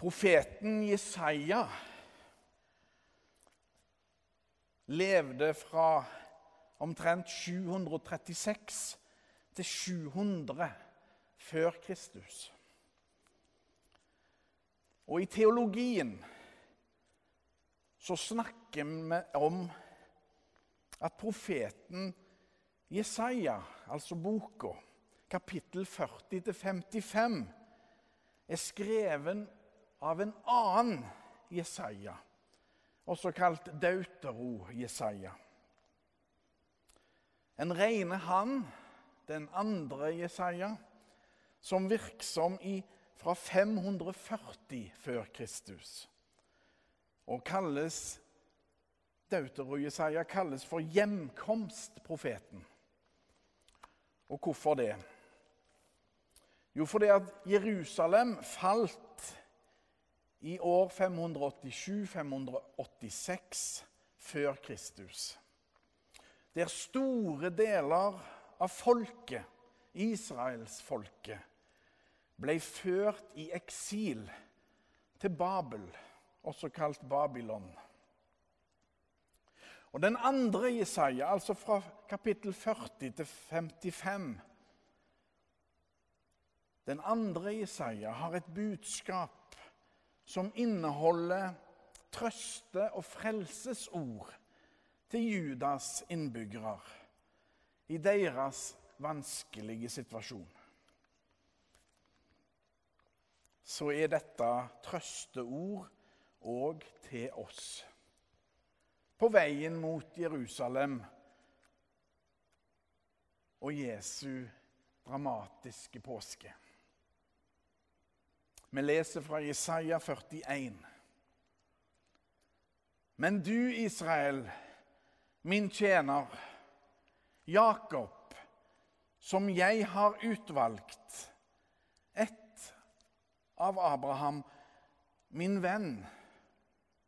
Profeten Jesaja levde fra omtrent 736 til 700 før Kristus. Og i teologien så snakker vi om at profeten Jesaja, altså boka, kapittel 40-55, er skreven av en annen Jesaja, også kalt Dautero-Jesaja. En rene han, den andre Jesaja, som virksom i fra 540 før Kristus. Og kalles Deutero-Jesaja kalles for hjemkomstprofeten. Og hvorfor det? Jo, fordi at Jerusalem falt i år 587-586 før Kristus. Der store deler av folket, israelsfolket, ble ført i eksil til Babel, også kalt Babylon. Og Den andre Jesaja, altså fra kapittel 40 til 55 Den andre Jesaja har et budskap som inneholder trøste- og frelsesord til Judas innbyggere i deres vanskelige situasjon. Så er dette trøsteord òg til oss. På veien mot Jerusalem og Jesu dramatiske påske. Vi leser fra Jesaja 41. Men du, Israel, min tjener, Jakob, som jeg har utvalgt, ett av Abraham, min venn,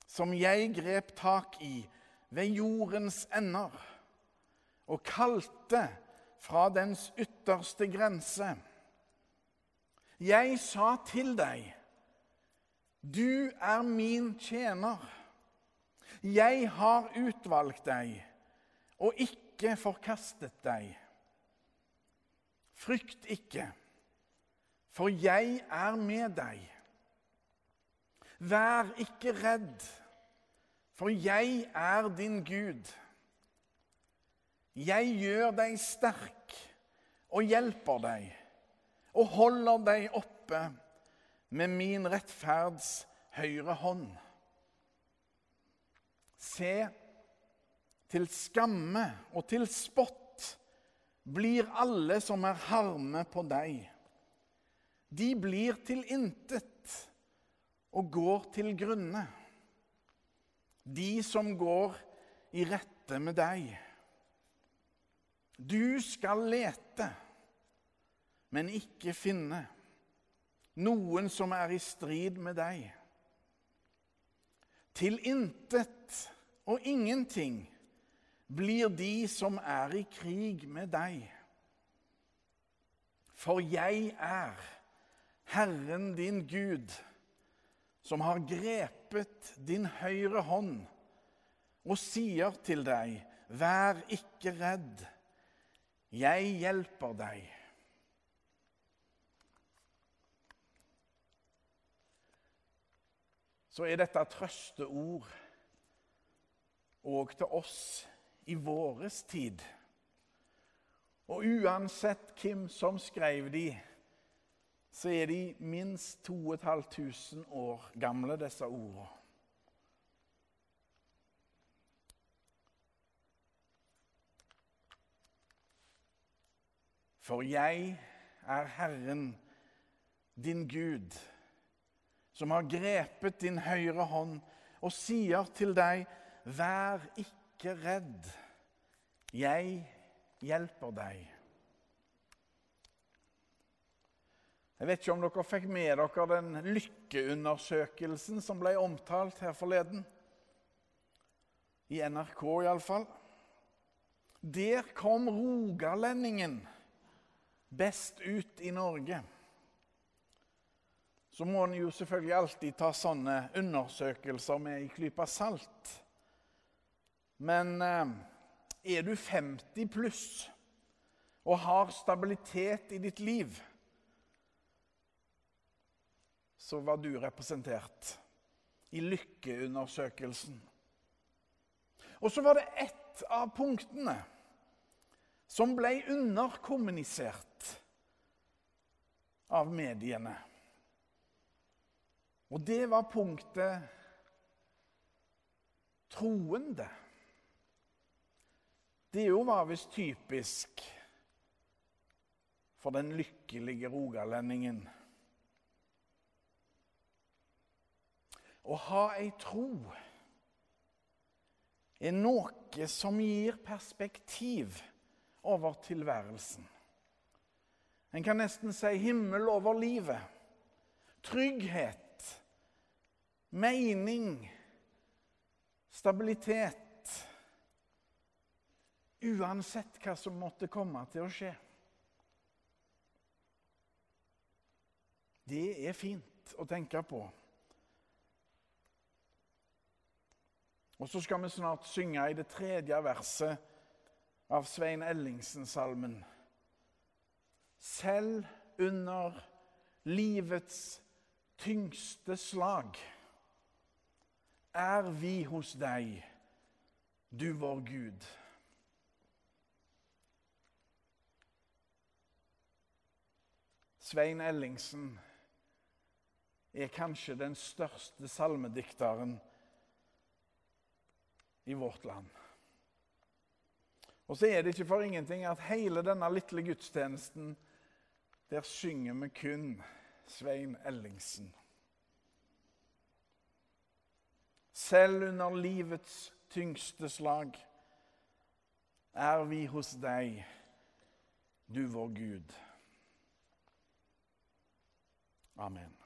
som jeg grep tak i ved jordens ender og kalte fra dens ytterste grense. Jeg sa til deg, du er min tjener. Jeg har utvalgt deg og ikke forkastet deg. Frykt ikke, for jeg er med deg. Vær ikke redd, for jeg er din Gud. Jeg gjør deg sterk og hjelper deg og holder deg oppe med min rettferds høyre hånd. Se, til skamme og til spott blir alle som er harme på deg. De blir til intet og går til grunne. De som går i rette med deg. Du skal lete men ikke finne noen som er i strid med deg. Til intet og ingenting blir de som er i krig med deg. For jeg er Herren din Gud, som har grepet din høyre hånd og sier til deg, vær ikke redd, jeg hjelper deg. Så er dette trøsteord òg til oss i våres tid. Og uansett hvem som skrev de, så er de minst 2500 år gamle, disse ordene. For jeg er Herren, din Gud som har grepet din høyre hånd og sier til deg, vær ikke redd, jeg hjelper deg. Jeg vet ikke om dere fikk med dere den lykkeundersøkelsen som ble omtalt her forleden. I NRK, iallfall. Der kom rogalendingen best ut i Norge. Så må en jo selvfølgelig alltid ta sånne undersøkelser med i klype salt. Men eh, er du 50 pluss og har stabilitet i ditt liv, så var du representert i lykkeundersøkelsen. Og så var det ett av punktene som ble underkommunisert av mediene. Og det var punktet troende. Det jo var visst typisk for den lykkelige rogalendingen. Å ha ei tro er noe som gir perspektiv over tilværelsen. En kan nesten si himmel over livet. Trygghet mening, stabilitet Uansett hva som måtte komme til å skje. Det er fint å tenke på. Og så skal vi snart synge i det tredje verset av Svein Ellingsen-salmen. Selv under livets tyngste slag er vi hos deg, du vår Gud. Svein Ellingsen er kanskje den største salmedikteren i vårt land. Og så er det ikke for ingenting at hele denne lille gudstjenesten, der synger vi kun Svein Ellingsen. Selv under livets tyngste slag er vi hos deg, du vår Gud. Amen.